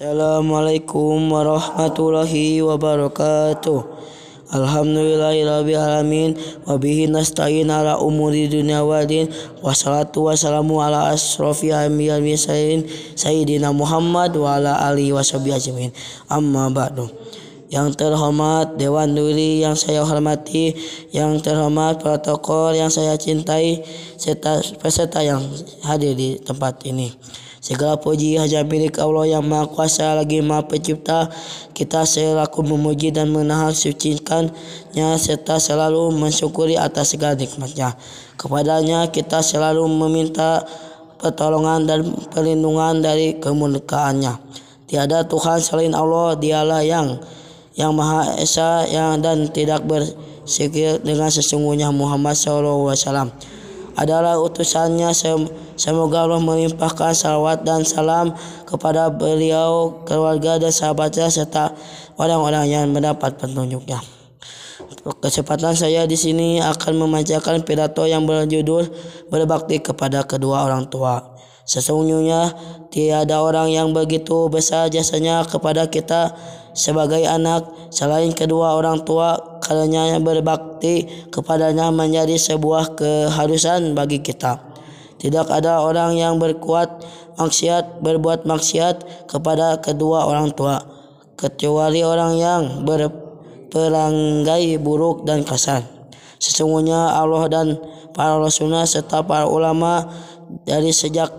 Assalamualaikum warahmatullahi wabarakatuh. Alhamdulillahirabbil alamin wa bihi nasta'in ala umuri dunya waddin wassalatu wassalamu ala asrofil anbiya'i wal mursalin sayyidina Muhammad wa ala alihi washabihi ajmain. Amma ba'du. Yang terhormat Dewan Duri yang saya hormati, yang terhormat protokol yang saya cintai, serta peserta yang hadir di tempat ini. Segala puji hanya milik Allah yang Maha Kuasa lagi Maha Pencipta. Kita selaku memuji dan menahan sucikannya serta selalu mensyukuri atas segala nikmatnya. Kepadanya kita selalu meminta pertolongan dan perlindungan dari kemurkaannya. Tiada Tuhan selain Allah, dialah yang yang Maha Esa yang dan tidak bersikir dengan sesungguhnya Muhammad SAW adalah utusannya. Semoga Allah melimpahkan salawat dan salam kepada beliau keluarga dan sahabatnya serta orang-orang yang mendapat petunjuknya. Kesempatan saya di sini akan memanjakan pidato yang berjudul berbakti kepada kedua orang tua sesungguhnya tiada orang yang begitu besar jasanya kepada kita sebagai anak selain kedua orang tua karenanya berbakti kepadanya menjadi sebuah keharusan bagi kita. Tidak ada orang yang berkuat maksiat berbuat maksiat kepada kedua orang tua kecuali orang yang berperangai buruk dan kasar. Sesungguhnya Allah dan para rasulnya serta para ulama dari sejak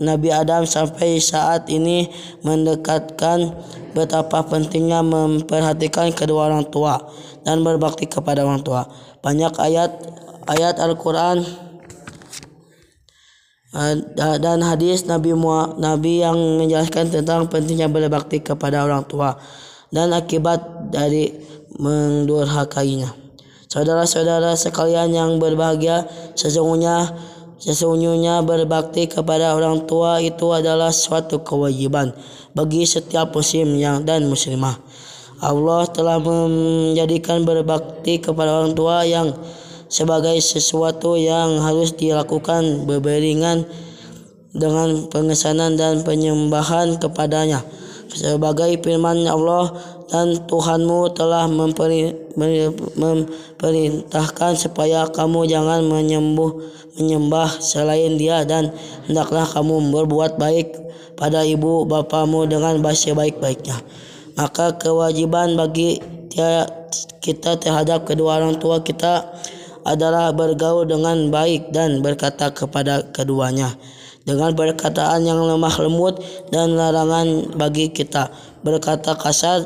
Nabi Adam sampai saat ini mendekatkan betapa pentingnya memperhatikan kedua orang tua dan berbakti kepada orang tua. Banyak ayat ayat Al-Qur'an eh, dan hadis Nabi Nabi yang menjelaskan tentang pentingnya berbakti kepada orang tua dan akibat dari mendurhakainya. Saudara-saudara sekalian yang berbahagia, sesungguhnya Sesungguhnya berbakti kepada orang tua itu adalah suatu kewajiban bagi setiap muslim yang dan muslimah. Allah telah menjadikan berbakti kepada orang tua yang sebagai sesuatu yang harus dilakukan beriringan dengan pengesanan dan penyembahan kepadanya. Sebagai firman Allah dan Tuhanmu telah memerintahkan supaya kamu jangan menyembuh menyembah selain dia dan hendaklah kamu berbuat baik pada ibu bapamu dengan bahasa baik-baiknya. Maka kewajiban bagi kita terhadap kedua orang tua kita adalah bergaul dengan baik dan berkata kepada keduanya dengan perkataan yang lemah lembut dan larangan bagi kita. Berkata kasar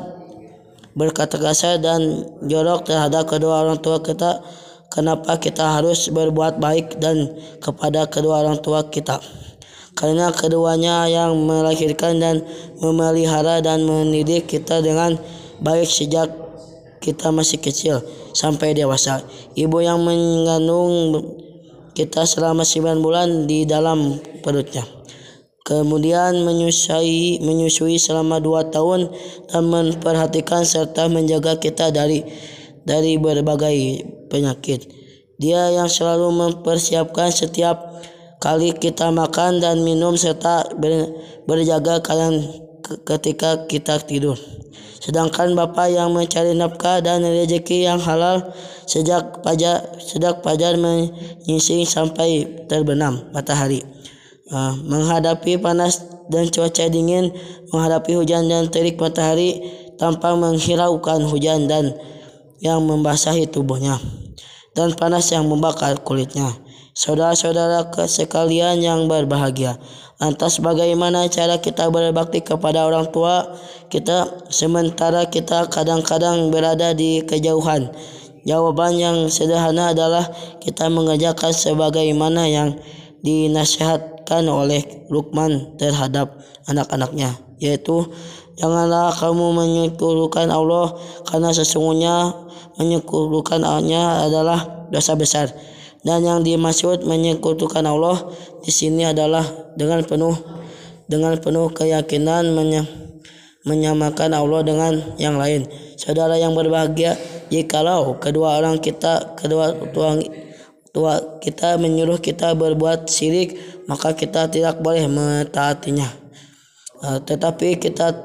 berkata kasar dan jorok terhadap kedua orang tua kita kenapa kita harus berbuat baik dan kepada kedua orang tua kita? Karena keduanya yang melahirkan dan memelihara dan mendidik kita dengan baik sejak kita masih kecil sampai dewasa. Ibu yang mengandung kita selama 9 bulan di dalam perutnya kemudian menyusui menyusui selama dua tahun dan memperhatikan serta menjaga kita dari dari berbagai penyakit. Dia yang selalu mempersiapkan setiap kali kita makan dan minum serta ber, berjaga kalian ketika kita tidur. Sedangkan bapa yang mencari nafkah dan rezeki yang halal sejak fajar sejak fajar menyising sampai terbenam matahari. Uh, menghadapi panas dan cuaca dingin, menghadapi hujan dan terik matahari tanpa menghiraukan hujan dan yang membasahi tubuhnya dan panas yang membakar kulitnya. Saudara-saudara sekalian yang berbahagia, lantas bagaimana cara kita berbakti kepada orang tua kita sementara kita kadang-kadang berada di kejauhan? Jawaban yang sederhana adalah kita mengerjakan sebagaimana yang dinasihat diingatkan oleh Luqman terhadap anak-anaknya yaitu janganlah kamu menyekutukan Allah karena sesungguhnya menyekutukan Allah adalah dosa besar dan yang dimaksud menyekutukan Allah di sini adalah dengan penuh dengan penuh keyakinan menyamakan Allah dengan yang lain. Saudara yang berbahagia, jikalau kedua orang kita, kedua tuang tua kita menyuruh kita berbuat syirik maka kita tidak boleh mentaatinya. Uh, tetapi kita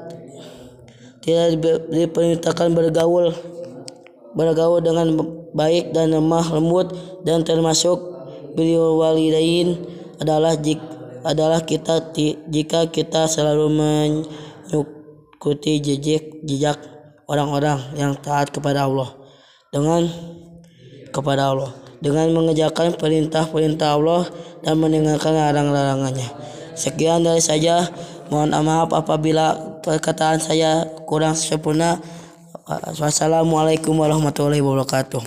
tidak diperintahkan bergaul bergaul dengan baik dan lemah lembut dan termasuk beliau walidain adalah jika adalah kita jika kita selalu mengikuti jejak jejak orang-orang yang taat kepada Allah dengan kepada Allah dengan mengerjakan perintah-perintah Allah dan meninggalkan larang-larangannya. Sekian dari saja. Mohon maaf apabila perkataan saya kurang sempurna. Wassalamualaikum warahmatullahi wabarakatuh.